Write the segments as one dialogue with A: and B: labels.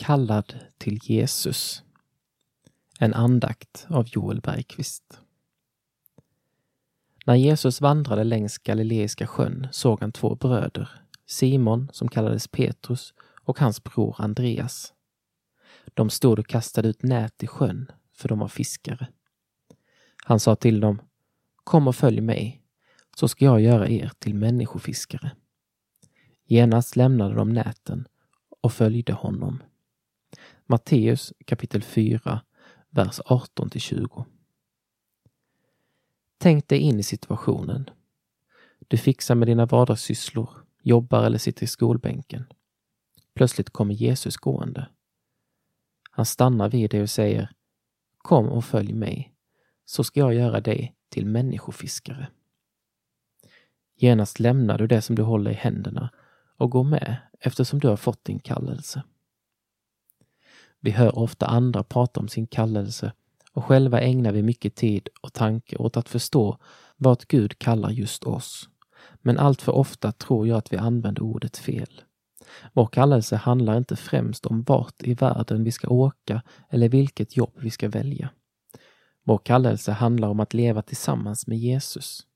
A: Kallad till Jesus. En andakt av Joel Bergqvist. När Jesus vandrade längs Galileiska sjön såg han två bröder, Simon, som kallades Petrus, och hans bror Andreas. De stod och kastade ut nät i sjön, för de var fiskare. Han sa till dem, Kom och följ mig, så ska jag göra er till människofiskare. Genast lämnade de näten och följde honom. Matteus kapitel 4, vers 18 till 20. Tänk dig in i situationen. Du fixar med dina vardagssysslor, jobbar eller sitter i skolbänken. Plötsligt kommer Jesus gående. Han stannar vid dig och säger Kom och följ mig, så ska jag göra dig till människofiskare. Genast lämnar du det som du håller i händerna och går med eftersom du har fått din kallelse. Vi hör ofta andra prata om sin kallelse och själva ägnar vi mycket tid och tanke åt att förstå vad Gud kallar just oss. Men allt för ofta tror jag att vi använder ordet fel. Vår kallelse handlar inte främst om vart i världen vi ska åka eller vilket jobb vi ska välja. Vår kallelse handlar om att leva tillsammans med Jesus.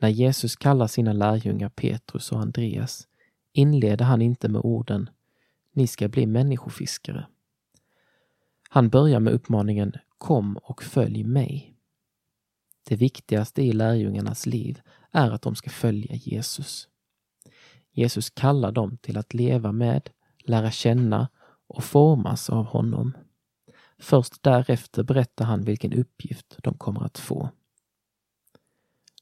A: När Jesus kallar sina lärjungar Petrus och Andreas inleder han inte med orden ni ska bli människofiskare. Han börjar med uppmaningen Kom och följ mig. Det viktigaste i lärjungarnas liv är att de ska följa Jesus. Jesus kallar dem till att leva med, lära känna och formas av honom. Först därefter berättar han vilken uppgift de kommer att få.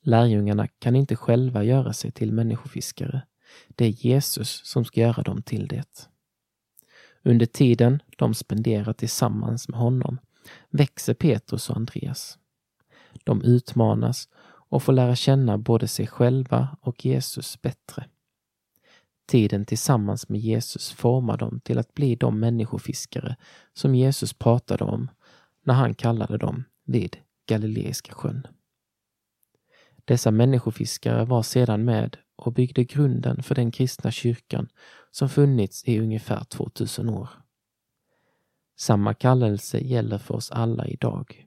A: Lärjungarna kan inte själva göra sig till människofiskare. Det är Jesus som ska göra dem till det. Under tiden de spenderar tillsammans med honom växer Petrus och Andreas. De utmanas och får lära känna både sig själva och Jesus bättre. Tiden tillsammans med Jesus formar dem till att bli de människofiskare som Jesus pratade om när han kallade dem vid Galileiska sjön. Dessa människofiskare var sedan med och byggde grunden för den kristna kyrkan som funnits i ungefär 2000 år. Samma kallelse gäller för oss alla idag.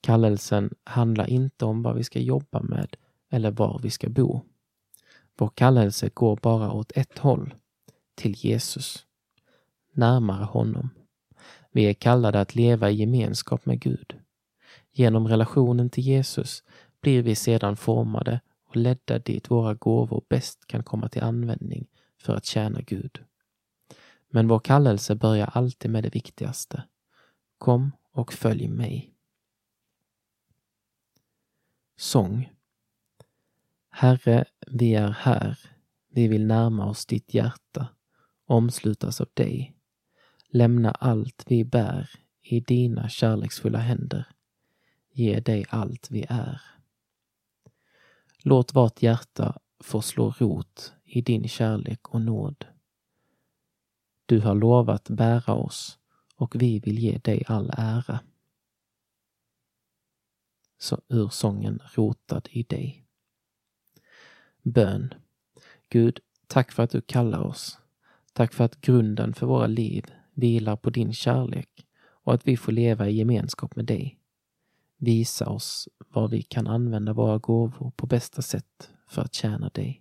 A: Kallelsen handlar inte om vad vi ska jobba med eller var vi ska bo. Vår kallelse går bara åt ett håll, till Jesus, närmare honom. Vi är kallade att leva i gemenskap med Gud. Genom relationen till Jesus blir vi sedan formade och ledda dit våra gåvor bäst kan komma till användning för att tjäna Gud. Men vår kallelse börjar alltid med det viktigaste. Kom och följ mig. Sång Herre, vi är här. Vi vill närma oss ditt hjärta, omslutas av dig. Lämna allt vi bär i dina kärleksfulla händer. Ge dig allt vi är. Låt vart hjärta få slå rot i din kärlek och nåd. Du har lovat bära oss och vi vill ge dig all ära. Så ur sången Rotad i dig. Bön. Gud, tack för att du kallar oss. Tack för att grunden för våra liv vilar på din kärlek och att vi får leva i gemenskap med dig. Visa oss var vi kan använda våra gåvor på bästa sätt för att tjäna dig.